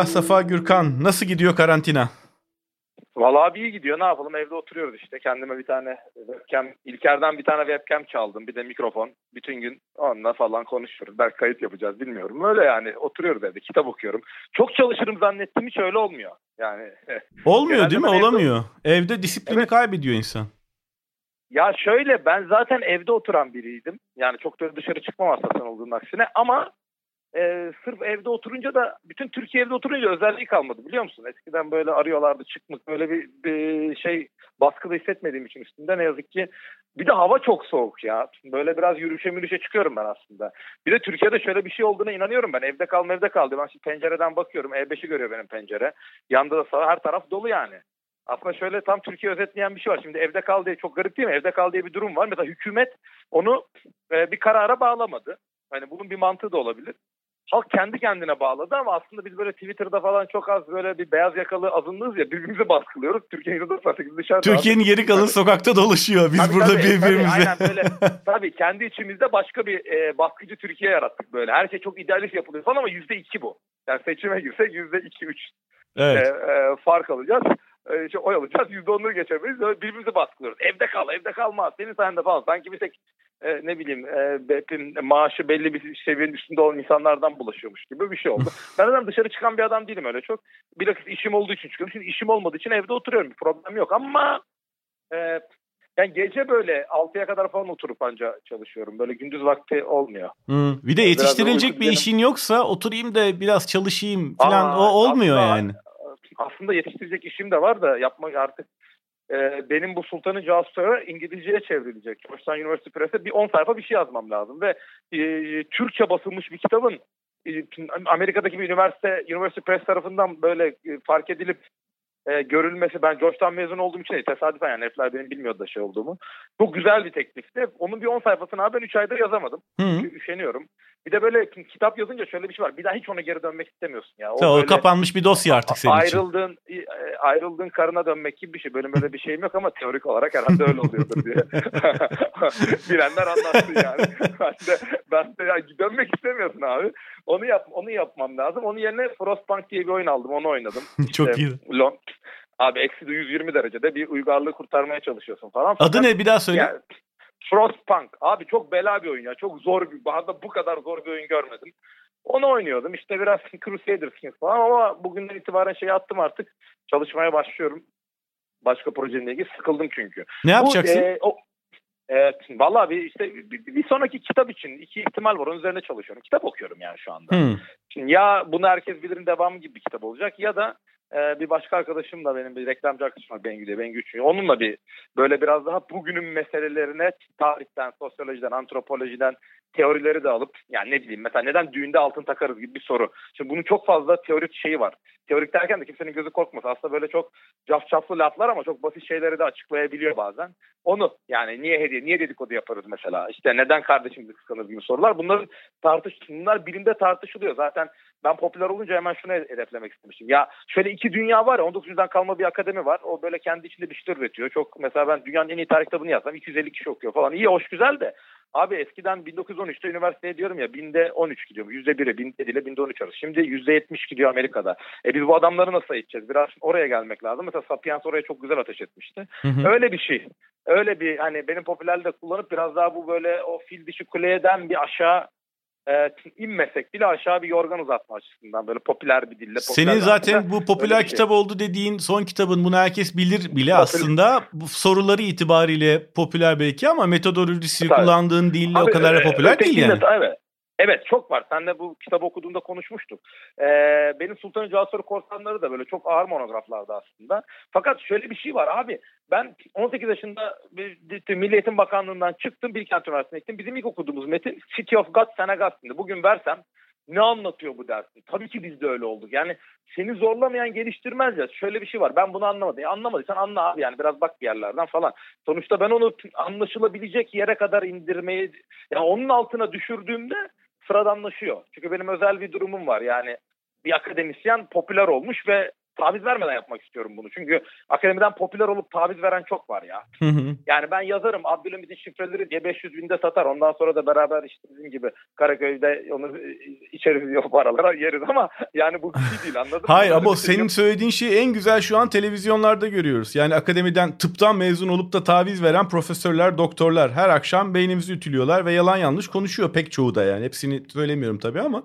Emrah Safa Gürkan nasıl gidiyor karantina? Valla abi iyi gidiyor. Ne yapalım? Evde oturuyoruz işte. Kendime bir tane webcam, İlker'den bir tane webcam çaldım. Bir de mikrofon. Bütün gün onunla falan konuşuyoruz. Belki kayıt yapacağız bilmiyorum. Öyle yani oturuyoruz evde. Kitap okuyorum. Çok çalışırım zannettim hiç öyle olmuyor. Yani Olmuyor değil mi? evde- Olamıyor. Evde disiplini Evet. kaybediyor insan. Ya şöyle ben zaten evde oturan biriydim. Yani çok da dışarı çıkmam sen olduğunun aksine. Ama e, sırf evde oturunca da bütün Türkiye evde oturunca özelliği kalmadı biliyor musun? Eskiden böyle arıyorlardı çıkmak böyle bir, bir şey baskıda hissetmediğim için üstünde ne yazık ki. Bir de hava çok soğuk ya. Böyle biraz yürüyüşe mürüyüşe çıkıyorum ben aslında. Bir de Türkiye'de şöyle bir şey olduğuna inanıyorum ben. Evde kalma evde kaldı. Ben şimdi pencereden bakıyorum. E5'i görüyor benim pencere. Yanda da sağ her taraf dolu yani. Aslında şöyle tam Türkiye özetleyen bir şey var. Şimdi evde kal diye çok garip değil mi? Evde kal diye bir durum var. Mesela hükümet onu e, bir karara bağlamadı. Hani bunun bir mantığı da olabilir. Halk kendi kendine bağladı ama aslında biz böyle Twitter'da falan çok az böyle bir beyaz yakalı azınlığız ya birbirimizi baskılıyoruz. Türkiye'nin %98 dışarıda. Türkiye'nin geri kalanı sokakta dolaşıyor. Biz Tabii, burada tabii, birbirimize. Tabii, aynen böyle. tabii kendi içimizde başka bir e, baskıcı Türkiye yarattık böyle. Her şey çok idealist yapılıyor falan ama yüzde iki bu. Yani seçime girsek yüzde iki üç evet. e, e, fark alacağız. E, işte oy alacağız. Yüzde onları geçemeyiz. Birbirimizi baskılıyoruz. Evde kal, evde kalma. Senin sayende falan. Sanki bir tek e, ne bileyim e, hepin maaşı belli bir seviyenin üstünde olan insanlardan bulaşıyormuş gibi bir şey oldu. ben zaten dışarı çıkan bir adam değilim öyle çok. Bilakis işim olduğu için çıkıyorum. Şimdi işim olmadığı için evde oturuyorum. Bir problem yok ama e, yani gece böyle 6'ya kadar falan oturup anca çalışıyorum. Böyle gündüz vakti olmuyor. Hı. Bir de yetiştirilecek bir işin yoksa oturayım da biraz çalışayım falan Aa, o olmuyor aslında- yani. aslında yetiştirecek işim de var da yapmak artık e, benim bu Sultan'ın Casusu İngilizceye çevrilecek. Georgetown University Press'e bir 10 sayfa bir şey yazmam lazım ve e, Türkçe basılmış bir kitabın e, Amerika'daki bir üniversite University Press tarafından böyle e, fark edilip e, görülmesi ben Georgetown mezun olduğum için değil tesadüfen yani herifler benim bilmiyordu da şey olduğumu. Çok güzel bir teklifti. Onun bir 10 sayfasını abi ben 3 aydır yazamadım. Hı. Çünkü üşeniyorum. Bir de böyle kitap yazınca şöyle bir şey var. Bir daha hiç ona geri dönmek istemiyorsun ya. O, böyle- kapanmış bir dosya artık senin için. ayrıldığın e, ayrıldığın karına dönmek gibi bir şey. Benim böyle bir şeyim yok ama teorik olarak herhalde öyle oluyordur diye. Bilenler anlatsın yani. Ben de, ben de ya dönmek istemiyorsun abi. Onu yap onu yapmam lazım. Onun yerine Frostpunk diye bir oyun aldım. Onu oynadım. Çok İşte iyi. Lon- Abi eksi de 120 derecede bir uygarlığı kurtarmaya çalışıyorsun falan. Adı ne bir daha söyle. Yani, Frostpunk. Abi çok bela bir oyun ya. Çok zor bir. Bu kadar zor bir oyun görmedim. Onu oynuyordum. İşte biraz Crusader Kings falan ama bugünden itibaren şey attım artık. Çalışmaya başlıyorum. Başka projeyle ilgili. Sıkıldım çünkü. ne yapacaksın? Bu, e, o, e, vallahi bir, işte bir, sonraki kitap için iki ihtimal var. Onun üzerine çalışıyorum. Kitap okuyorum yani şu anda. Hı. Şimdi ya bunu herkes bilirin devamı gibi bir kitap olacak ya da e, bir başka arkadaşım da benim bir reklamcı arkadaşım var Bengü diye Bengü Üçüncü. Onunla bir böyle biraz daha bugünün meselelerine tarihten, sosyolojiden, antropolojiden teorileri de alıp yani ne bileyim mesela neden düğünde altın takarız gibi bir soru. Şimdi bunun çok fazla teorik şeyi var. Teorik derken de kimsenin gözü korkmasın. Aslında böyle çok cafcaflı laflar ama çok basit şeyleri de açıklayabiliyor bazen. Onu yani niye hediye, niye dedikodu yaparız mesela? İşte neden kardeşimizi kıskanır gibi sorular. Bunlar tartış, bunlar bilimde tartışılıyor. Zaten ben popüler olunca hemen şunu hedeflemek istemiştim. Ya şöyle iki dünya var ya 19. yüzyıldan kalma bir akademi var. O böyle kendi içinde bir şeyler üretiyor. Çok mesela ben dünyanın en iyi tarih kitabını yazsam 250 kişi okuyor falan. İyi hoş güzel de Abi eskiden 1913'te üniversiteye diyorum ya binde 13 gidiyor. Yüzde biri binde ile binde 13 arası. Şimdi yüzde 70 gidiyor Amerika'da. E biz bu adamları nasıl eğiteceğiz? Biraz oraya gelmek lazım. Mesela Sapiens oraya çok güzel ateş etmişti. Hı hı. Öyle bir şey. Öyle bir hani benim popülerliği kullanıp biraz daha bu böyle o fil dişi kuleden bir aşağı e, inmesek bile aşağı bir yorgan uzatma açısından böyle popüler bir dille. popüler Senin zaten bu popüler bir şey. kitap oldu dediğin son kitabın bunu herkes bilir bile Popüler- aslında. Bu soruları itibariyle popüler belki ama metodolojisi Tabii. kullandığın dille o Abi, kadar da e, popüler değil yani. Evet. Evet çok var. Seninle bu kitabı okuduğumda konuşmuştuk. Ee, benim Sultan Cafer Korsanları da böyle çok ağır monograflardı aslında. Fakat şöyle bir şey var abi. Ben 18 yaşında Milli Eğitim Bakanlığı'ndan çıktım. Bilkent Üniversitesi'ne gittim. Bizim ilk okuduğumuz metin City of God St. Augustine'di. Bugün versem ne anlatıyor bu dersin? Tabii ki biz de öyle olduk. Yani seni zorlamayan geliştirmez ya. Şöyle bir şey var. Ben bunu anlamadım. Ya anlamadıysan anla abi yani biraz bak bir yerlerden falan. Sonuçta ben onu anlaşılabilecek yere kadar indirmeyi yani onun altına düşürdüğümde sıradanlaşıyor. Çünkü benim özel bir durumum var. Yani bir akademisyen popüler olmuş ve taviz vermeden yapmak istiyorum bunu. Çünkü akademiden popüler olup taviz veren çok var ya. Hı hı. Yani ben yazarım Abdülhamit'in şifreleri diye 500 binde satar. Ondan sonra da beraber işte bizim gibi Karaköy'de onu içeriz o paralara yeriz ama yani bu bir şey değil anladın Hayır mı? ama şey senin yok. söylediğin şeyi en güzel şu an televizyonlarda görüyoruz. Yani akademiden tıptan mezun olup da taviz veren profesörler, doktorlar her akşam beynimizi ütülüyorlar ve yalan yanlış konuşuyor pek çoğu da yani. Hepsini söylemiyorum tabii ama.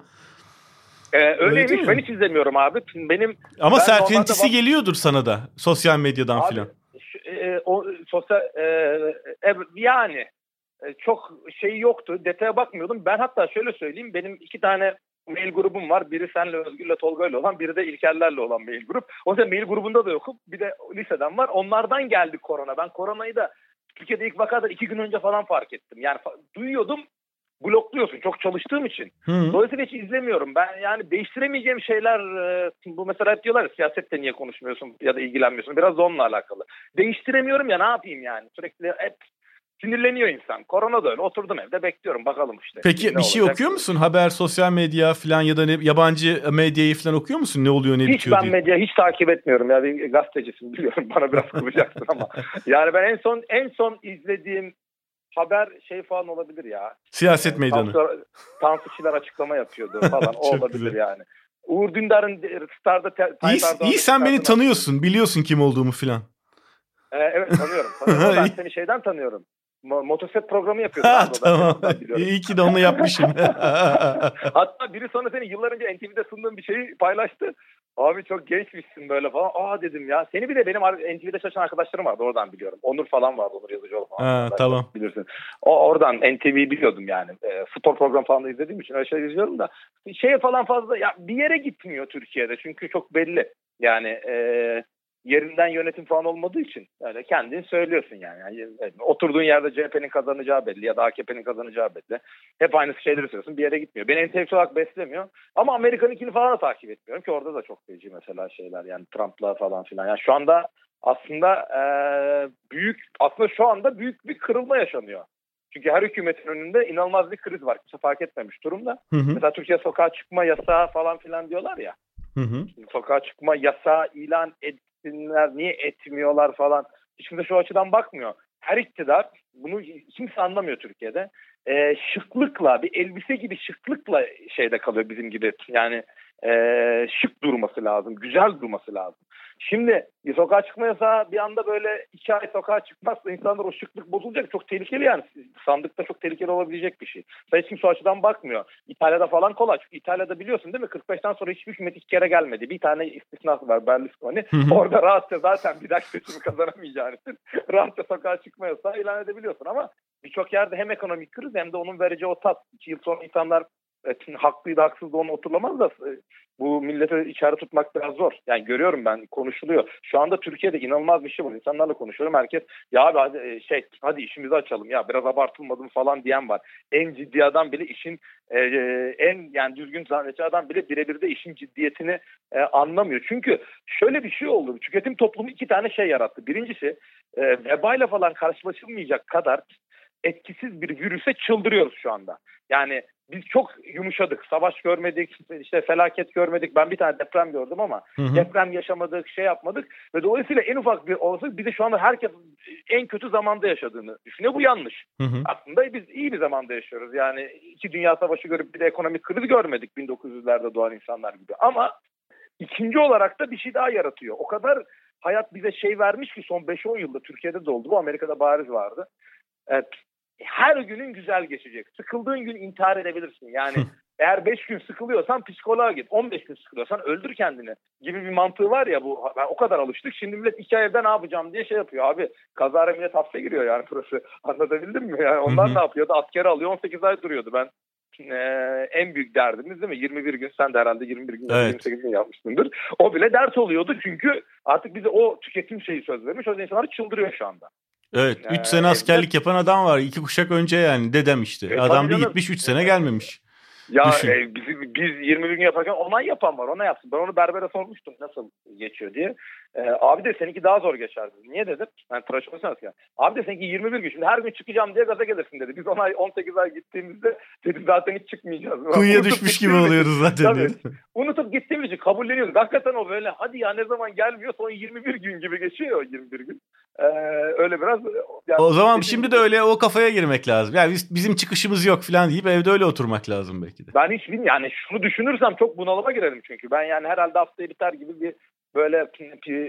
Ee, Öyle öyleymiş mi? ben hiç izlemiyorum abi. Benim Ama Ben serpintisi normalde geliyordur sana da sosyal medyadan Abi, filan. e, o sosyal e, e, yani e, çok şey yoktu. Detaya bakmıyordum. Ben hatta şöyle söyleyeyim. Benim iki tane mail grubum var. Biri senle Özgür'le Tolga'yla olan, biri de İlkerlerle olan mail grup. O yüzden mail grubunda da yokum. Bir de liseden var. Onlardan geldi korona. Ben koronayı da Türkiye'de ilk vakadan iki gün önce falan fark ettim. Yani duyuyordum blokluyorsun çok çalıştığım için. Hı. Dolayısıyla hiç izlemiyorum. Ben yani değiştiremeyeceğim şeyler e, bu mesela hep diyorlar ya siyasette niye konuşmuyorsun ya da ilgilenmiyorsun. Biraz onunla alakalı. Değiştiremiyorum ya ne yapayım yani. Sürekli hep sinirleniyor insan. Korona da öyle. Oturdum evde bekliyorum bakalım işte. Peki Ne bir şey olacak? okuyor musun? Haber, sosyal medya filan ya da ne, yabancı medyayı filan okuyor musun? Ne oluyor ne Hiç bitiyor ben diye. medya hiç takip etmiyorum ya bir gazetecisin biliyorum bana biraz kızacaksın ama yani ben en son en son izlediğim haber şey falan olabilir ya. Siyaset meydanı. Tansu, Tansu açıklama yapıyordu falan o olabilir güzel. yani. Uğur Dündar'ın Star'da İyi, iyi sen beni tanıyorsun. Biliyorsun kim olduğumu filan. Ee, evet tanıyorum. tanıyorum. ben seni şeyden tanıyorum. Mo- motosiklet programı yapıyordun. Ha, tamam. İyi ki de onu yapmışım. Hatta biri sonra seni yıllar önce NTV'de sunduğun bir şeyi paylaştı. Abi çok gençmişsin böyle falan. Aa dedim ya. Seni bir de benim NTV'de çalışan arkadaşlarım vardı oradan biliyorum. Onur falan vardı. Onur Yazıcıoğlu falan. ha, tamam. Bilirsin. O oradan NTV'yi biliyordum yani. E, spor program falan da izlediğim için öyle şey izliyorum da. Şey falan fazla ya bir yere gitmiyor Türkiye'de. Çünkü çok belli. Yani e, yerinden yönetim falan olmadığı için öyle kendin söylüyorsun yani. yani oturduğun yerde CHP'nin kazanacağı belli ya da AKP'nin kazanacağı belli. Hep aynı şeyleri söylüyorsun. Bir yere gitmiyor. Beni entelektüel olarak beslemiyor. Ama Amerika'nınkini falan da takip etmiyorum ki orada da çok feci mesela şeyler yani Trump'la falan filan. Yani şu anda aslında e, büyük aslında şu anda büyük bir kırılma yaşanıyor. Çünkü her hükümetin önünde inanılmaz bir kriz var. Kimse fark etmemiş durumda. Hı hı, Mesela Türkiye sokağa çıkma yasağı falan filan diyorlar ya. hı hı. Sokağa çıkma yasağı ilan etsinler, niye etmiyorlar falan. Hiç şu açıdan bakmıyor. Her iktidar, bunu kimse anlamıyor Türkiye'de. Ee, şıklıkla, bir elbise gibi şıklıkla şeyde kalıyor bizim gibi. Yani ee, şık durması lazım, güzel durması lazım. Şimdi bir sokağa çıkma yasağı bir anda böyle iki ay sokağa çıkmazsa insanlar o şıklık bozulacak. Çok tehlikeli yani. Sandıkta çok tehlikeli olabilecek bir şey. Hiç kimse o açıdan bakmıyor. İtalya'da falan kolay. Çünkü İtalya'da biliyorsun değil mi? 45'ten sonra hiçbir hükümet iki kere gelmedi. Bir tane istisnası var Berlusconi. Orada rahatça zaten bir dakika seçimi kazanamayacağın için rahatça sokağa çıkma yasağı ilan edebiliyorsun. Ama birçok yerde hem ekonomik kriz hem de onun vereceği o tat. İki yıl sonra insanlar evet, haklıydı haksızdı onu oturlamaz da e, bu milleti içeri tutmak biraz zor. Yani görüyorum ben konuşuluyor. Şu anda Türkiye'de inanılmaz bir şey var. İnsanlarla konuşuyorum. Herkes ya abi hadi, e, şey hadi işimizi açalım ya biraz abartılmadı mı falan diyen var. En ciddi adam bile işin e, e, en yani düzgün zannedici adam bile birebir de işin ciddiyetini e, anlamıyor. Çünkü şöyle bir şey oldu. Tüketim toplumu iki tane şey yarattı. Birincisi e, vebayla falan karşılaşılmayacak kadar etkisiz bir virüse çıldırıyoruz şu anda. Yani biz çok yumuşadık. Savaş görmedik, işte felaket görmedik. Ben bir tane deprem gördüm ama Hı hı. deprem yaşamadık, şey yapmadık. Ve dolayısıyla en ufak bir olasılık bir de şu anda herkes en kötü zamanda yaşadığını düşünüyor. Bu yanlış. Hı hı. Aslında biz iyi bir zamanda yaşıyoruz. Yani iki dünya savaşı görüp bir de ekonomik kriz görmedik 1900'lerde doğan insanlar gibi. Ama ikinci olarak da bir şey daha yaratıyor. O kadar hayat bize şey vermiş ki son 5-10 yılda Türkiye'de de oldu. Bu Amerika'da bariz vardı. Evet, her günün güzel geçecek. Sıkıldığın gün intihar edebilirsin. Yani eğer 5 gün sıkılıyorsan psikoloğa git. 15 gün sıkılıyorsan öldür kendini gibi bir mantığı var ya bu. Ben o kadar alıştık. Şimdi millet iki ay evde ne yapacağım diye şey yapıyor. Abi kazara millet hapse giriyor yani burası. Anlatabildim mi? Yani onlar ne yapıyordu? Askere alıyor 18 ay duruyordu. Ben e, en büyük derdimiz değil mi? 21 gün sen de herhalde 21 gün Evet. 28 gün yapmışsındır. O bile dert oluyordu çünkü artık bize o tüketim şeyi söz vermiş. O yüzden insanlar çıldırıyor şu anda. Evet. Ee, 3 sene askerlik yapan adam var. iki kuşak önce yani dedem işte. E, adam bir gitmiş 3 sene gelmemiş. Ya e, biz, biz 21 gün yaparken onay yapan var ona yapsın. Ben onu berbere sormuştum nasıl geçiyor diye. E, abi de seninki daha zor geçer dedi. Niye dedim? Ben yani tıraş olsanız ya. Abi de seninki 21 gün. Şimdi her gün çıkacağım diye gaza gelirsin dedi. Biz 10 ay 18 ay gittiğimizde dedi zaten hiç çıkmayacağız. Kuyuya düşmüş gibi oluyoruz zaten. Tabii. Unutup gittiğimiz için kabulleniyoruz. Hakikaten o böyle hadi ya ne zaman gelmiyor son 21 gün gibi geçiyor o 21 gün. Ee, öyle biraz. Yani o zaman şimdi de öyle o kafaya girmek lazım. Yani biz, bizim çıkışımız yok falan deyip evde öyle oturmak lazım belki de. Ben hiç bilmiyorum. Yani şunu düşünürsem çok bunalıma girerim çünkü. Ben yani herhalde haftaya biter gibi bir böyle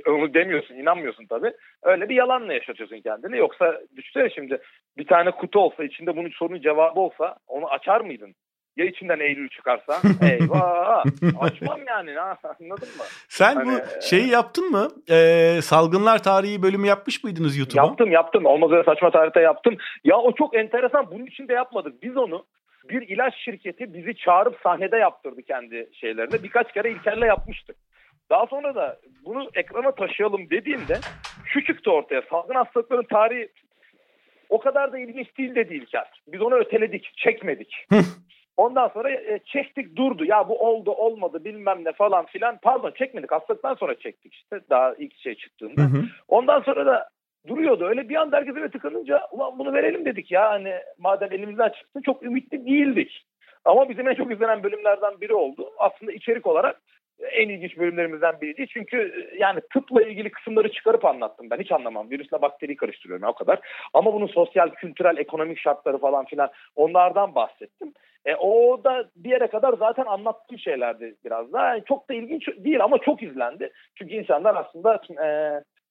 onu demiyorsun, inanmıyorsun tabii. Öyle bir yalanla yaşatıyorsun kendini. Yoksa düşünsene şimdi bir tane kutu olsa içinde bunun sorunun cevabı olsa onu açar mıydın? Ya içinden Eylül çıkarsa eyvah açmam yani anladın mı? Sen hani, bu şeyi yaptın mı? Ee, salgınlar tarihi bölümü yapmış mıydınız YouTube'a? Yaptım yaptım. Olmaz öyle saçma tarihte yaptım. Ya o çok enteresan. Bunun için de yapmadık. Biz onu bir ilaç şirketi bizi çağırıp sahnede yaptırdı kendi şeylerinde. Birkaç kere İlker'le yapmıştık. Daha sonra da bunu ekrana taşıyalım dediğimde şu çıktı ortaya. Salgın hastalıkların tarihi o kadar da ilginç değil dedi İlker. Biz onu öteledik, çekmedik. Ondan sonra e, çektik durdu. Ya bu oldu olmadı bilmem ne falan filan. Pardon çekmedik. Hastalıktan sonra çektik işte. Daha ilk şey çıktığında. Hı hı. Ondan sonra da duruyordu. Öyle bir anda herkes eve tıkanınca ulan bunu verelim dedik ya. Hani madem elimizden çıktı çok ümitli değildik. Ama bizim en çok izlenen bölümlerden biri oldu. Aslında içerik olarak en ilginç bölümlerimizden biriydi. Çünkü e, yani tıpla ilgili kısımları çıkarıp anlattım ben. Hiç anlamam. Virüsle bakteriyi karıştırıyorum ya, o kadar. Ama bunun sosyal, kültürel, ekonomik şartları falan filan onlardan bahsettim. E, o da bir yere kadar zaten anlattığım şeylerdi biraz daha. Yani çok da ilginç değil ama çok izlendi. Çünkü insanlar aslında e,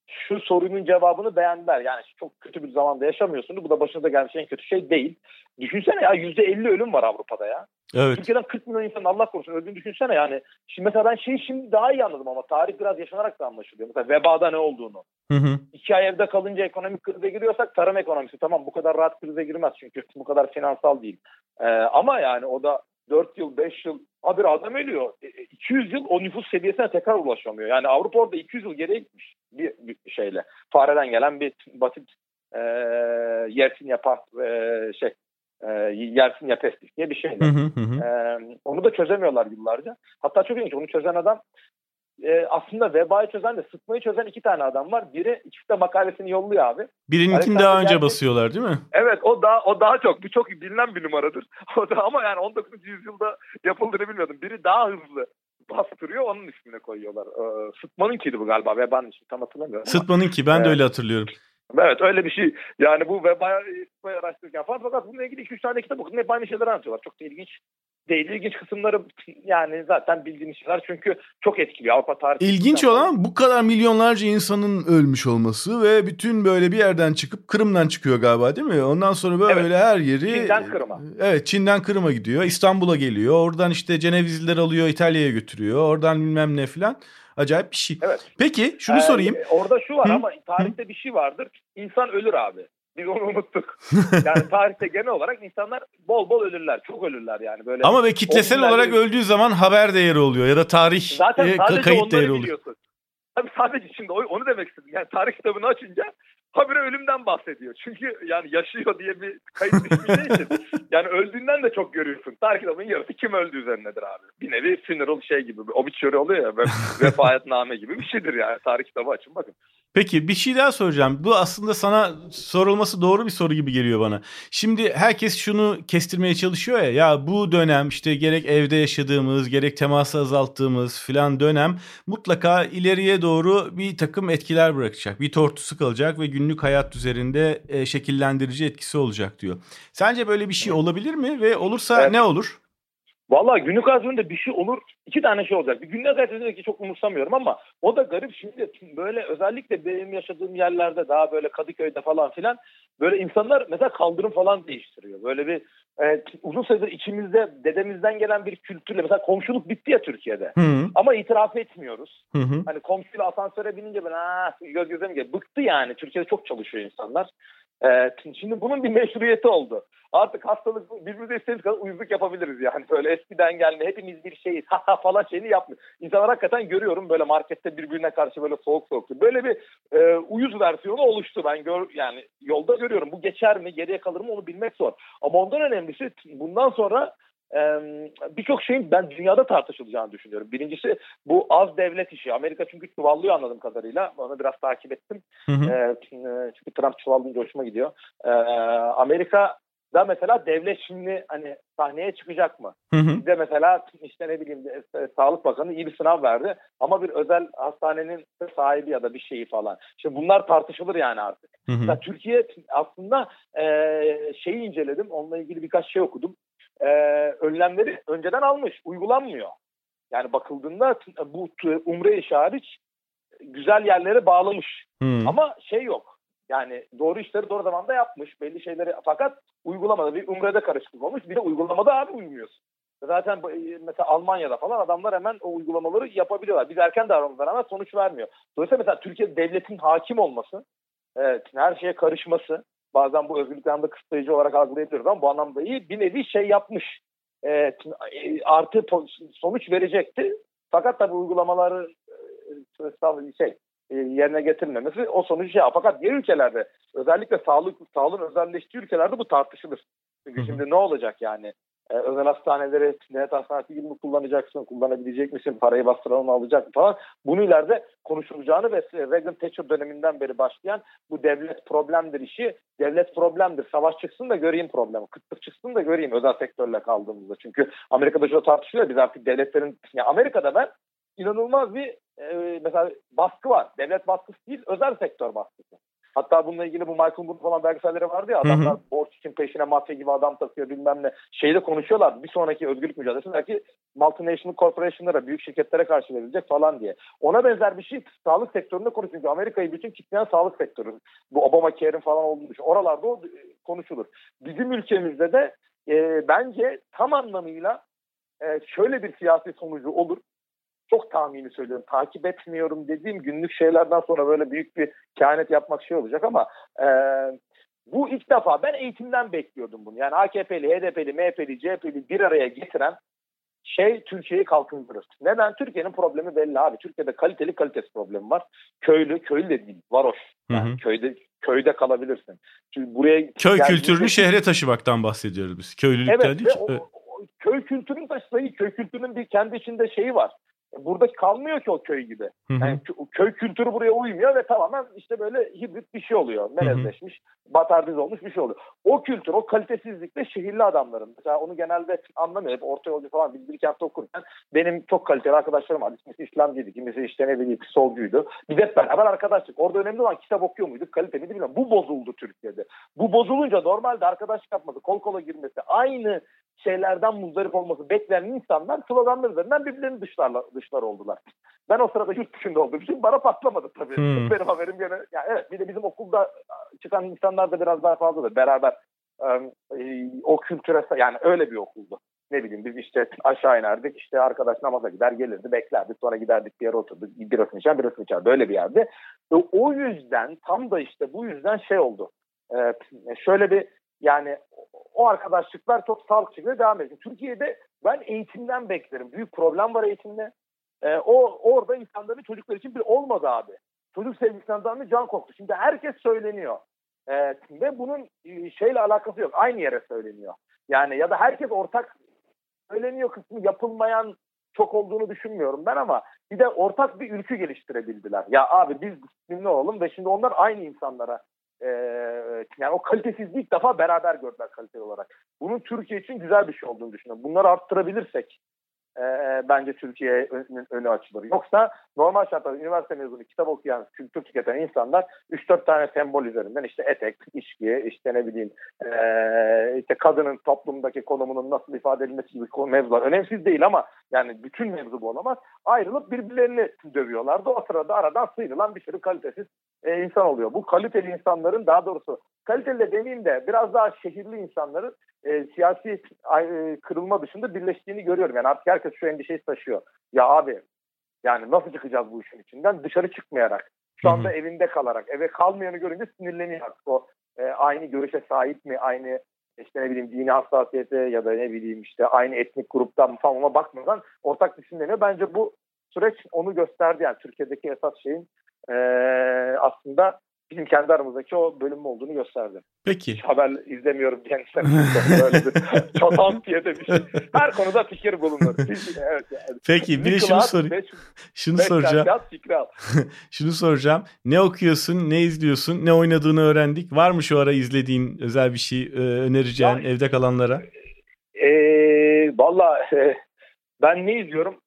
şu sorunun cevabını beğendiler. Yani çok kötü bir zamanda yaşamıyorsunuz. Bu da başınıza gelmiş en kötü şey değil. Düşünsene ya %50 ölüm var Avrupa'da ya. Evet. Türkiye'den 40 milyon insan Allah korusun öldüğünü düşünsene yani. Şimdi mesela ben şeyi şimdi daha iyi anladım ama tarih biraz yaşanarak da anlaşılıyor. Mesela vebada ne olduğunu. Hı hı. İki ay evde kalınca ekonomik krize giriyorsak tarım ekonomisi tamam bu kadar rahat krize girmez çünkü bu kadar finansal değil. Ee, ama yani o da 4 yıl 5 yıl bir adam ölüyor. 200 e, yıl o nüfus seviyesine tekrar ulaşamıyor. Yani Avrupa orada 200 yıl geriye gitmiş bir, bir şeyle. Fareden gelen bir basit e, yersin yapar e, şey e, yersin yapestik diye bir şey. E, onu da çözemiyorlar yıllarca. Hatta çok ilginç onu çözen adam e, aslında vebayı çözen de sıtmayı çözen iki tane adam var. Biri ikisi de makalesini yolluyor abi. Birininkini daha önce geldi. basıyorlar değil mi? Evet o daha o daha çok. Bu çok bilinen bir numaradır. O da ama yani 19. yüzyılda yapıldığını bilmiyordum. Biri daha hızlı bastırıyor onun ismine koyuyorlar. Ee, Sıtman'ınkiydi bu galiba. Vebanın ismi tam hatırlamıyorum. Sıtman'ınki ben de öyle hatırlıyorum. Evet öyle bir şey. Yani bu vebayı araştırırken falan fakat bununla ilgili 2-3 tane kitap okudum. Hep aynı şeyleri anlatıyorlar. Çok da ilginç değil. İlginç kısımları yani zaten bildiğiniz şeyler çünkü çok etkiliyor Avrupa tarihi. İlginç olan bu kadar milyonlarca insanın ölmüş olması ve bütün böyle bir yerden çıkıp Kırım'dan çıkıyor galiba değil mi? Ondan sonra böyle evet. her yeri Çin'den Kırım'a. Evet Çin'den Kırım'a gidiyor. İstanbul'a geliyor. Oradan işte Cenevizliler alıyor İtalya'ya götürüyor. Oradan bilmem ne filan. Acayip bir şey. Evet. Peki şunu ee, sorayım. Orada şu var Hı? ama tarihte bir şey vardır. İnsan ölür abi. Biz onu unuttuk. yani tarihte genel olarak insanlar bol bol ölürler. Çok ölürler yani. böyle. Ama ve kitlesel olarak öldüğü zaman haber değeri oluyor ya da tarih Zaten e, kayıt değeri oluyor. Biliyorsun. Tabii sadece şimdi onu demek istedim. Yani tarih kitabını açınca habire ölümden bahsediyor. Çünkü yani yaşıyor diye bir kayıt düşmeyeceği için yani öldüğünden de çok görüyorsun. Tarih kitabının yarısı kim öldü üzerindedir abi. Bir nevi funeral şey gibi bir obituary oluyor ya vefayetname gibi bir şeydir yani. Tarih kitabı açın bakın. Peki bir şey daha soracağım. Bu aslında sana sorulması doğru bir soru gibi geliyor bana. Şimdi herkes şunu kestirmeye çalışıyor ya. Ya bu dönem işte gerek evde yaşadığımız gerek teması azalttığımız filan dönem mutlaka ileriye doğru bir takım etkiler bırakacak. Bir tortusu kalacak ve günlük hayat üzerinde e, şekillendirici etkisi olacak diyor. Sence böyle bir şey olabilir mi ve olursa evet. ne olur? Valla günlük hayatında bir şey olur. iki tane şey olacak. Bir günlük hayatındaki çok umursamıyorum ama o da garip. Şimdi böyle özellikle benim yaşadığım yerlerde daha böyle Kadıköy'de falan filan böyle insanlar mesela kaldırım falan değiştiriyor. Böyle bir e, uzun süredir içimizde dedemizden gelen bir kültürle mesela komşuluk bitti ya Türkiye'de. Hı hı. Ama itiraf etmiyoruz. Hı hı. Hani komşuyla asansöre binince ben ah göz göze mi Bıktı yani. Türkiye'de çok çalışıyor insanlar. Ee, şimdi bunun bir meşruiyeti oldu. Artık hastalık birbirimize istediğimiz kadar uyuzluk yapabiliriz yani. Böyle eskiden gelme hepimiz bir şeyiz ha ha falan şeyini yapmıyor. İnsanlar hakikaten görüyorum böyle markette birbirine karşı böyle soğuk soğuk. Böyle bir e, uyuz versiyonu oluştu ben gör yani yolda görüyorum. Bu geçer mi geriye kalır mı onu bilmek zor. Ama ondan önemlisi bundan sonra birçok şeyin ben dünyada tartışılacağını düşünüyorum. Birincisi bu az devlet işi. Amerika çünkü çuvallıyor anladığım kadarıyla. Onu biraz takip ettim. Hı hı. çünkü Trump çuvallınca hoşuma gidiyor. Amerika da mesela devlet şimdi hani sahneye çıkacak mı? Hı hı. Bizde mesela işte ne bileyim Sağlık Bakanı iyi bir sınav verdi ama bir özel hastanenin sahibi ya da bir şeyi falan. Şimdi bunlar tartışılır yani artık. Hı hı. Mesela Türkiye aslında e, şeyi inceledim. Onunla ilgili birkaç şey okudum. E, önlemleri önceden almış. Uygulanmıyor. Yani bakıldığında bu umre işi hariç güzel yerlere bağlamış. Hmm. Ama şey yok. Yani doğru işleri doğru zamanda yapmış. Belli şeyleri fakat uygulamada bir umrede karışıklık olmuş. Bir de uygulamada abi uymuyorsun. Zaten e, mesela Almanya'da falan adamlar hemen o uygulamaları yapabiliyorlar. Biz erken davranmalar ama sonuç vermiyor. Dolayısıyla mesela Türkiye devletin hakim olması, evet, her şeye karışması, bazen bu özgürlük anlamda kısıtlayıcı olarak algılayabiliyoruz ama bu anlamda iyi bir nevi şey yapmış. Evet, artı sonuç verecekti. Fakat tabii uygulamaları e, şey e, yerine getirilmemesi o sonucu şey. Fakat diğer ülkelerde özellikle sağlık sağlığın özelleştiği ülkelerde bu tartışılır. Çünkü şimdi ne olacak yani? Ee, özel hastaneleri devlet hastanesi gibi mi kullanacaksın, kullanabilecek misin, parayı bastıran alacak mı falan. Bunu ileride konuşulacağını ve Reagan Thatcher döneminden beri başlayan bu devlet problemdir işi. Devlet problemdir. Savaş çıksın da göreyim problemi. Kıtlık çıksın da göreyim özel sektörle kaldığımızda. Çünkü Amerika'da şu tartışılıyor. Biz artık devletlerin, yani Amerika'da ben inanılmaz bir e, mesela baskı var. Devlet baskısı değil, özel sektör baskısı. Hatta bununla ilgili bu Michael Moore falan belgeselleri vardı ya adamlar hı hı. borç için peşine mafya gibi adam takıyor bilmem ne. Şeyde konuşuyorlar bir sonraki özgürlük mücadelesi belki multinational corporation'lara, büyük şirketlere karşı verilecek falan diye. Ona benzer bir şey sağlık sektöründe konuşuyor. Çünkü Amerika'yı bütün kitleyen sağlık sektörü. Bu Obamacare'in falan olduğunu düşün. Oralarda o konuşulur. Bizim ülkemizde de e, bence tam anlamıyla e, şöyle bir siyasi sonucu olur çok tahmini söylüyorum. Takip etmiyorum dediğim günlük şeylerden sonra böyle büyük bir kehanet yapmak şey olacak ama e, bu ilk defa ben eğitimden bekliyordum bunu. Yani AKP'li, HDP'li, MHP'li, CHP'li bir araya getiren şey Türkiye'yi kalkındırır. Neden? Türkiye'nin problemi belli abi. Türkiye'de kaliteli kalitesi problemi var. Köylü, köylü de değil, varoş. Yani hı hı. köyde köyde kalabilirsin. Çünkü buraya köy kültürünü şehre taşımaktan bahsediyoruz biz. Köylülükten evet, değil. O, o, köy kültürünün taşıdığı köy kültürünün bir kendi içinde şeyi var burada kalmıyor ki o köy gibi. Yani köy kültürü buraya uymuyor ve tamamen işte böyle hibrit bir şey oluyor. Melezleşmiş, batardiz olmuş bir şey oluyor. O kültür, o kalitesizlikle şehirli adamların. Mesela onu genelde anlamıyor. Hep orta yolcu falan biz bir okurken benim çok kaliteli arkadaşlarım var. Kimisi İslamcıydı, kimisi işte ne bileyim solcuydu. Biz hep beraber arkadaşlık. Orada önemli olan kitap okuyor muyduk, kalite miydi bilmiyorum. Bu bozuldu Türkiye'de. Bu bozulunca normalde arkadaşlık yapması, kol kola girmesi, aynı şeylerden muzdarip olması beklenen insanlar sloganlar üzerinden birbirlerini dışlarla, dışlar oldular. Ben o sırada yurt dışında olduğum için bana patlamadı tabii. Hmm. Benim haberim gene yani evet bir de bizim okulda çıkan insanlar da biraz daha fazladır. Beraber e, o kültüre yani öyle bir okuldu. Ne bileyim biz işte aşağı inerdik işte arkadaş namaza gider gelirdi beklerdik sonra giderdik bir yere oturduk bir birasını içer birasını içer böyle bir yerde. E, o yüzden tam da işte bu yüzden şey oldu. E, şöyle bir yani o arkadaşlıklar çok sağlıklı şekilde devam ediyor. Türkiye'de ben eğitimden beklerim. Büyük problem var eğitimde. Ee, o orada insanların çocuklar için bir olmadı abi. Çocuk sevgisinden bir can koktu. Şimdi herkes söyleniyor. Ee, ve bunun e, şeyle alakası yok. Aynı yere söyleniyor. Yani ya da herkes ortak söyleniyor kısmı yapılmayan çok olduğunu düşünmüyorum ben ama bir de ortak bir ülkü geliştirebildiler. Ya abi biz disiplinli olalım ve şimdi onlar aynı insanlara e, yani o kalitesizliği ilk defa beraber gördüler kaliteli olarak. Bunun Türkiye için güzel bir şey olduğunu düşünüyorum. Bunları arttırabilirsek e, bence Türkiye önü açılır. Yoksa normal şartlarda üniversite mezunu kitap okuyan, kültür tüketen insanlar 3-4 tane sembol üzerinden işte etek, içki, işte ne bileyim e, işte kadının toplumdaki konumunun nasıl ifade edilmesi gibi mevzular önemsiz değil ama yani bütün mevzu bu olamaz. Ayrılıp birbirlerini dövüyorlardı. O sırada aradan sıyrılan bir sürü kalitesiz e, insan oluyor. Bu kaliteli insanların daha doğrusu kaliteli de demeyeyim de biraz daha şehirli insanların e, siyasi e, kırılma dışında birleştiğini görüyorum. Yani artık herkes şu endişeyi taşıyor. Ya abi yani nasıl çıkacağız bu işin içinden? Dışarı çıkmayarak. Şu anda Hı-hı. evinde kalarak. Eve kalmayanı görünce sinirleniyor artık. O e, aynı görüşe sahip mi? Aynı işte ne bileyim dini hassasiyete ya da ne bileyim işte aynı etnik gruptan falan ona bakmadan ortak düşünüleniyor. Bence bu süreç onu gösterdi yani Türkiye'deki esas şeyin e, aslında bizim kendi aramızdaki o bölüm olduğunu gösterdi. Peki. Hiç haber izlemiyorum diyen bir çatan diye de bir şey. Her konuda fikir bulunur. Evet, yani. Peki bir de şunu sorayım. Şunu soracağım. şunu soracağım. Ne okuyorsun, ne izliyorsun, ne oynadığını öğrendik. Var mı şu ara izlediğin özel bir şey e, önereceğin ya, evde kalanlara? E, Valla e, ben ne izliyorum?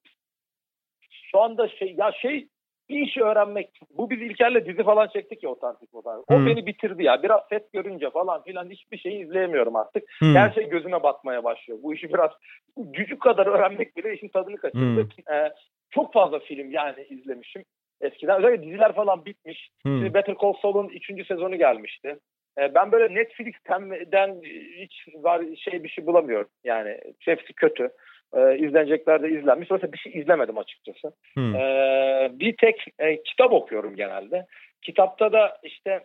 Şu anda şey ya şey bir işi öğrenmek. Bu biz İlker'le dizi falan çektik ya otantik otantik. O hmm. beni bitirdi ya. Biraz set görünce falan filan hiçbir şeyi izleyemiyorum artık. Hmm. Her şey gözüme batmaya başlıyor. Bu işi biraz gücük kadar öğrenmek bile işin tadını kaçırdı. Hmm. Ee, çok fazla film yani izlemişim. Eskiden özellikle diziler falan bitmiş. Hmm. Şimdi Better Call Saul'un 3. sezonu gelmişti. Ee, ben böyle Netflix'ten hiç var şey bir şey bulamıyorum. Yani hepsi kötü e, izlenecekler de izlenmiş. Mesela bir şey izlemedim açıkçası. Hmm. E, bir tek e, kitap okuyorum genelde. Kitapta da işte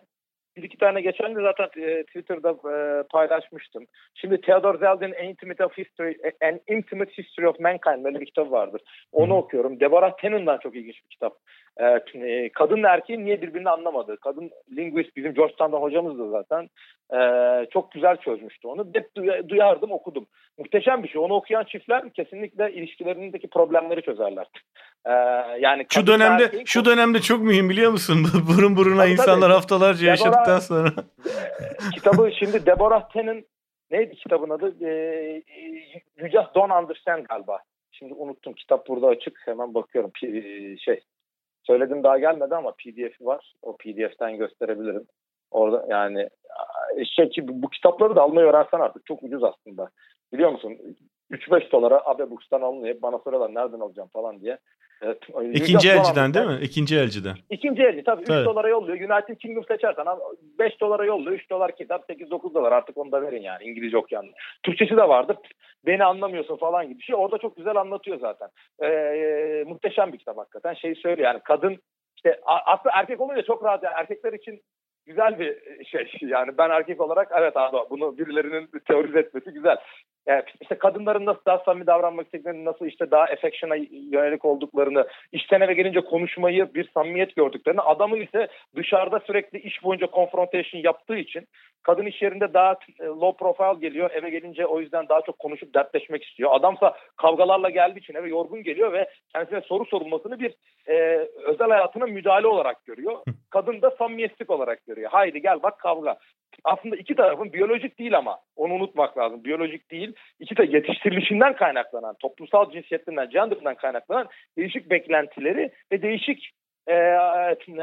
bir iki tane geçen de zaten e, Twitter'da e, paylaşmıştım. Şimdi Theodore Zeldin'in Intimate of History, An Intimate History of Mankind böyle bir kitap vardır. Onu hmm. okuyorum. Deborah Tennant'dan çok ilginç bir kitap. E, e, kadınla erkeğin niye birbirini anlamadığı. Kadın linguist bizim Georgetown'da hocamızdı zaten. E, çok güzel çözmüştü onu. Hep duyardım okudum. Muhteşem bir şey. Onu okuyan çiftler kesinlikle ilişkilerindeki problemleri çözerler. Ee, yani şu dönemde erkeğin, şu dönemde çok mühim biliyor musun? Burun buruna tabii, insanlar tabii. haftalarca Deborah, yaşadıktan sonra. kitabı şimdi Deborah Tenn'in neydi kitabın adı? Ee, you Just Don't Understand galiba. Şimdi unuttum. Kitap burada açık. Hemen bakıyorum. Şey söyledim daha gelmedi ama PDF'i var. O PDF'ten gösterebilirim. Orada yani şey ki bu kitapları da almayı öğrensen artık çok ucuz aslında. Biliyor musun? 3-5 dolara Abe Books'tan alınıyor. Bana soruyorlar nereden alacağım falan diye. Evet, İkinci elciden değil mi? İkinci elciden. İkinci elci tabii, tabii. 3 dolara yolluyor. United Kingdom seçersen 5 dolara yolluyor. 3 dolar kitap 8-9 dolar artık onu da verin yani İngilizce okuyan. Türkçesi de vardır. Beni anlamıyorsun falan gibi bir şey. Orada çok güzel anlatıyor zaten. Ee, muhteşem bir kitap hakikaten. Şeyi söylüyor yani kadın işte aslında erkek olunca çok rahat. Yani erkekler için güzel bir şey. Yani ben erkek olarak evet abi bunu birilerinin teorize etmesi güzel. Yani işte kadınların nasıl daha samimi davranmak istediklerini, nasıl işte daha affection'a yönelik olduklarını, işten eve gelince konuşmayı bir samimiyet gördüklerini, adamın ise dışarıda sürekli iş boyunca confrontation yaptığı için kadın iş yerinde daha e, low profile geliyor, eve gelince o yüzden daha çok konuşup dertleşmek istiyor. Adamsa kavgalarla geldiği için eve yorgun geliyor ve kendisine soru sorulmasını bir e, özel hayatına müdahale olarak görüyor. Kadın da samimiyetlik olarak görüyor. Haydi gel bak kavga aslında iki tarafın biyolojik değil ama onu unutmak lazım. Biyolojik değil. İki de yetiştirilişinden kaynaklanan, toplumsal cinsiyetlerinden, gender'dan kaynaklanan değişik beklentileri ve değişik e,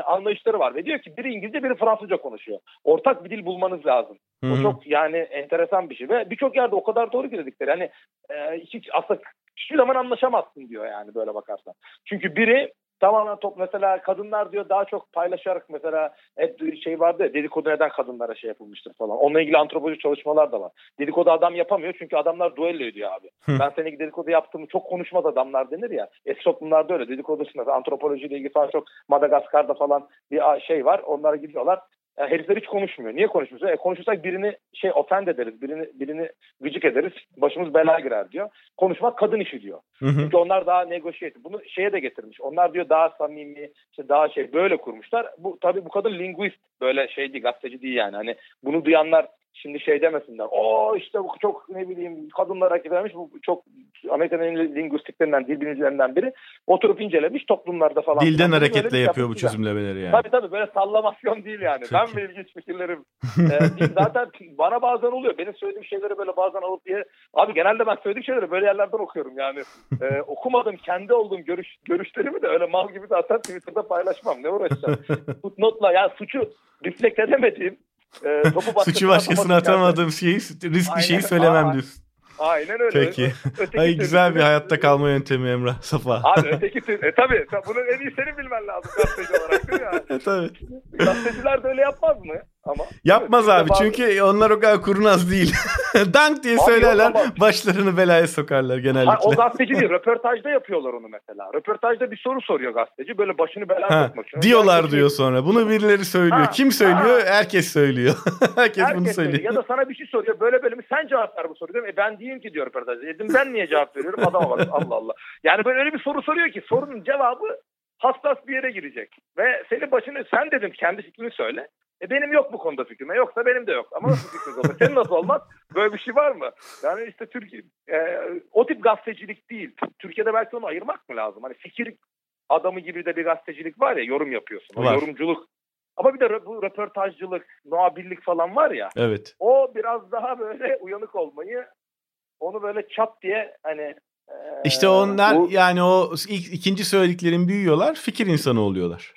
anlayışları var. Ve diyor ki biri İngilizce biri Fransızca konuşuyor. Ortak bir dil bulmanız lazım. Hı-hı. O çok yani enteresan bir şey. Ve birçok yerde o kadar doğru ki dedikleri. Yani e, hiç aslında hiçbir zaman anlaşamazsın diyor yani böyle bakarsan. Çünkü biri tamamen top mesela kadınlar diyor daha çok paylaşarak mesela hep şey vardı ya, dedikodu neden kadınlara şey yapılmıştır falan. Onunla ilgili antropoloji çalışmalar da var. Dedikodu adam yapamıyor çünkü adamlar duello ediyor abi. Hı. Ben seninki dedikodu yaptığımı çok konuşmaz adamlar denir ya. Eski toplumlarda öyle dedikodu dışında antropolojiyle ilgili falan çok Madagaskar'da falan bir şey var. Onlara gidiyorlar. Yani herifler hiç konuşmuyor. Niye konuşmuyoruz? E, konuşursak birini şey ofend ederiz, birini birini gıcık ederiz, başımız belaya girer diyor. Konuşmak kadın işi diyor. Hı hı. Çünkü onlar daha negotiate. Bunu şeye de getirmiş. Onlar diyor daha samimi, işte daha şey böyle kurmuşlar. Bu tabii bu kadın linguist böyle şey değil, gazeteci değil yani. Hani bunu duyanlar şimdi şey demesinler. O işte bu çok ne bileyim kadınlar hareket etmiş. Bu çok Amerika'nın en linguistiklerinden, dil bilimcilerinden biri. Oturup incelemiş toplumlarda falan. Dilden falan. hareketle yapıyor bu çözümlemeleri yani. Tabii tabii böyle sallamasyon değil yani. Çok ben mi ilginç fikirlerim. ee, zaten bana bazen oluyor. Benim söylediğim şeyleri böyle bazen alıp diye. Abi genelde ben söylediğim şeyleri böyle yerlerden okuyorum yani. Ee, okumadım kendi olduğum görüş, görüşlerimi de öyle mal gibi zaten Twitter'da paylaşmam. Ne uğraşacağım? Footnote'la yani suçu reflekt edemediğim e, topu Suçu başkasına atamadığım şeyi, risk bir şeyi söylemem Aa, diyorsun. Aynen öyle. Peki. Ay, güzel bir hayatta kalma yöntemi Emrah Safa. Abi öteki tür, e tabii bunun en iyi senin bilmen lazım gazeteci olarak değil mi e, tabii. Gazeteciler de öyle yapmaz mı? Ama Yapmaz abi bazı... çünkü onlar o kadar kurnaz değil. Dank diye abi söylerler ama... başlarını belaya sokarlar genellikle. Ha, o gazeteci değil röportajda yapıyorlar onu mesela. Röportajda bir soru soruyor gazeteci böyle başını belaya sokmak için. Diyorlar yani diyor sonra bunu birileri söylüyor. Ha, Kim söylüyor? Ha. Herkes söylüyor. Herkes, Herkes bunu söylüyor. Ya da sana bir şey soruyor böyle böyle mi sen cevap ver bu soruyu. E ben diyeyim ki diyor röportajda. Dedim ben niye cevap veriyorum adama bak Allah Allah. Yani böyle öyle bir soru soruyor ki sorunun cevabı hassas bir yere girecek. Ve senin başını sen dedim kendi fikrini söyle. E benim yok bu konuda fikrim. E yoksa benim de yok. Ama nasıl fikriniz olsa? Senin nasıl olmaz? Böyle bir şey var mı? Yani işte Türkiye e, o tip gazetecilik değil. Türkiye'de belki onu ayırmak mı lazım? Hani fikir adamı gibi de bir gazetecilik var ya yorum yapıyorsun. O Var. yorumculuk. Ama bir de bu röportajcılık, muhabirlik falan var ya. Evet. O biraz daha böyle uyanık olmayı onu böyle çat diye hani e, İşte onlar bu- yani o ilk ikinci söylediklerin büyüyorlar, fikir insanı oluyorlar.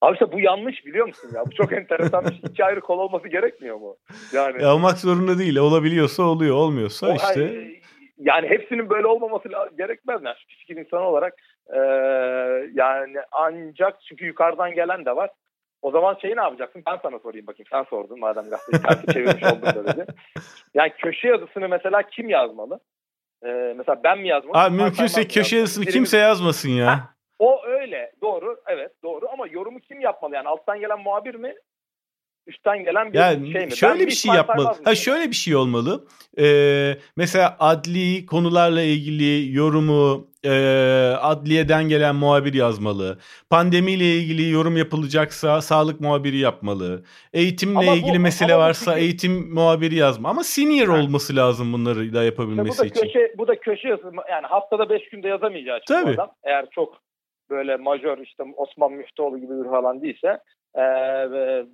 Abi işte bu yanlış biliyor musun ya? Bu çok enteresan bir şey. İki ayrı kol olması gerekmiyor mu? Yani E, olmak zorunda değil. Olabiliyorsa oluyor, olmuyorsa o- işte. ay- yani hepsinin böyle olmaması gerekmez. Yani fikir insanı olarak e, yani ancak çünkü yukarıdan gelen de var. O zaman şeyi ne yapacaksın? Ben sana sorayım bakayım. Sen sordun madem gazeteyi tersi çevirmiş oldun dedi. Yani köşe yazısını mesela kim yazmalı? E, mesela ben mi yazmalıyım? Abi mümkünse köşe yazısını kimse yazmasın ya. Ha. O öyle doğru evet doğru ama yorumu kim yapmalı yani alttan gelen muhabir mi üstten gelen bir Yani şey mi? şöyle Ben bir şey yapmalı. Ha şöyle bir şey olmalı. Ee, mesela adli konularla ilgili yorumu e, adliyeden gelen muhabir yazmalı. Pandemiyle ilgili yorum yapılacaksa sağlık muhabiri yapmalı. Eğitimle Ama bu- ilgili mesele bu varsa fikir- eğitim muhabiri yazma. Ama senior Ha. olması lazım bunları da İşte bu yapabilmesi da için. köşe bu da köşe yazısı yani haftada 5 günde yazamayacağı için bu Tabii. adam eğer çok böyle majör işte Osman Müftüoğlu gibi bir falan değilse e,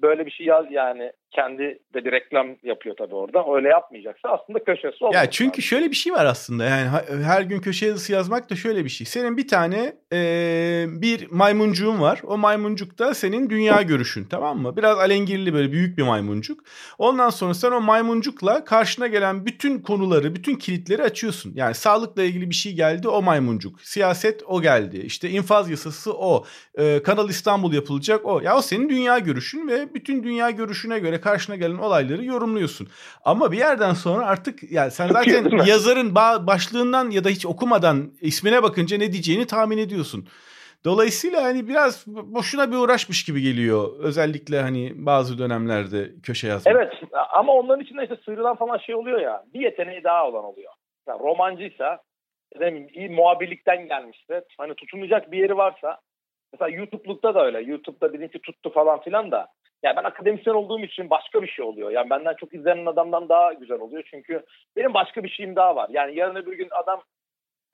böyle bir şey yaz yani kendi de bir reklam yapıyor tabii orada öyle yapmayacaksa aslında köşesi olmaz. Ya çünkü şöyle bir şey var aslında yani her gün köşe yazısı yazmak da şöyle bir şey. Senin bir tane e, bir maymuncuğun var. O maymuncuk da senin dünya görüşün tamam mı? Biraz alengirli böyle büyük bir maymuncuk. Ondan sonra sen o maymuncukla karşına gelen bütün konuları, bütün kilitleri açıyorsun. Yani sağlıkla ilgili bir şey geldi o maymuncuk. Siyaset o geldi. İşte infaz yasası o. E, Kanal İstanbul yapılacak o. Ya o senin dünya görüşün ve bütün dünya görüşüne göre karşına gelen olayları yorumluyorsun. Ama bir yerden sonra artık yani sen zaten yazarın ba- başlığından ya da hiç okumadan ismine bakınca ne diyeceğini tahmin ediyorsun. Dolayısıyla hani biraz boşuna bir uğraşmış gibi geliyor. Özellikle hani bazı dönemlerde köşe yazmak. Evet ama onların içinde işte sıyrılan falan şey oluyor ya. Bir yeteneği daha olan oluyor. Yani romancıysa ne bileyim, iyi muhabirlikten gelmişse hani tutunacak bir yeri varsa mesela YouTube'lukta da öyle. YouTube'da bizimki tuttu falan filan da yani ben akademisyen olduğum için başka bir şey oluyor. Yani benden çok izlenen adamdan daha güzel oluyor. Çünkü benim başka bir şeyim daha var. Yani yarın öbür gün adam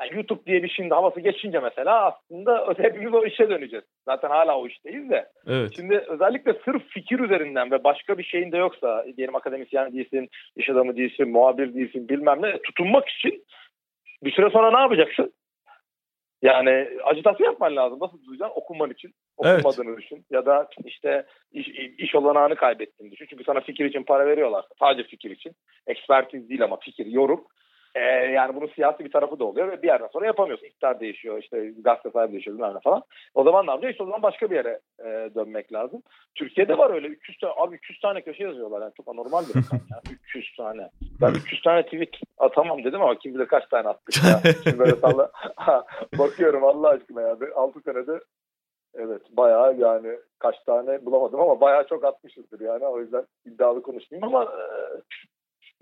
yani YouTube diye bir şeyin de havası geçince mesela aslında hepimiz o işe döneceğiz. Zaten hala o işteyiz de. Evet. Şimdi özellikle sırf fikir üzerinden ve başka bir şeyin de yoksa diyelim akademisyen değilsin, iş adamı değilsin, muhabir değilsin bilmem ne tutunmak için bir süre sonra ne yapacaksın? Yani ajitasyon yapman lazım. Nasıl tutacaksın? Okuman için. Evet. Okumadığını düşün. Ya da işte iş, iş olanağını kaybettiğini düşün. Çünkü sana fikir için para veriyorlar. Sadece fikir için. Ekspertiz değil ama fikir, yorum. Ee, yani bunun siyasi bir tarafı da oluyor ve bir yerden sonra yapamıyorsun. İktidar değişiyor, işte gazete sahibi değişiyor bilmem ne falan. O zaman ne yapacak? İşte o zaman başka bir yere e, dönmek lazım. Türkiye'de var öyle 300 tane, abi 300 tane köşe yazıyorlar. Yani çok anormal bir rakam ya. 300 tane. Ben 300 tane tweet atamam dedim ama kim bilir kaç tane attık ya. Şimdi böyle salla. Bakıyorum Allah aşkına ya. 6 senede evet bayağı yani kaç tane bulamadım ama bayağı çok atmışızdır yani. O yüzden iddialı konuşmayayım ama e,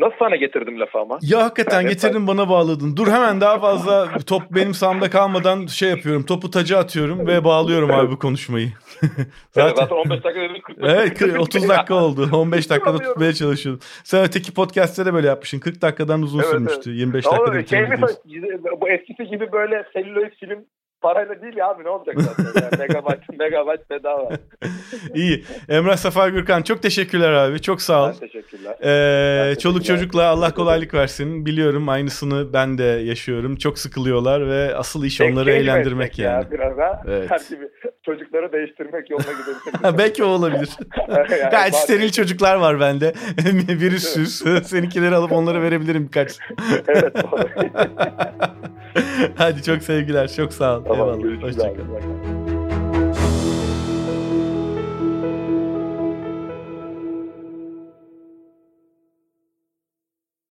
nasıl sana getirdim lafı ama? Ya hakikaten Evet, getirdin bana bağladın. Dur hemen daha fazla top benim sahamda kalmadan şey yapıyorum. Topu taca atıyorum ve bağlıyorum abi bu konuşmayı. Evet, Zaten zaten 15 dakika dedim 45 Evet kırk- 30 dakika oldu. 15 dakikada tutmaya çalışıyordum. Sen öteki podcast'te de böyle yapmışsın. 40 dakikadan uzun Evet, sürmüştü. 25 Ama dakikada şey bitirelim mesela, bu eskisi gibi böyle selüloid film parayla değil ya abi ne olacak zaten. Yani megabayt, megabayt bedava. İyi. Emrah Safa Gürkan çok teşekkürler abi. Çok sağ ol. Ben teşekkürler. Ee, Ben çoluk teşekkürler. çocukla Allah kolaylık versin. Biliyorum aynısını ben de yaşıyorum. Çok sıkılıyorlar ve asıl iş Tek onları eğlendirmek yani. Ya, biraz ha. Evet. Her gibi çocukları değiştirmek yoluna gidebilir. Ha, Belki o olabilir. Yani bazen- steril çocuklar var bende. Virüsüz. Seninkileri alıp onlara verebilirim birkaç. evet. Hadi çok sevgiler. Çok sağ ol. Eyvallah. Görüşürüz.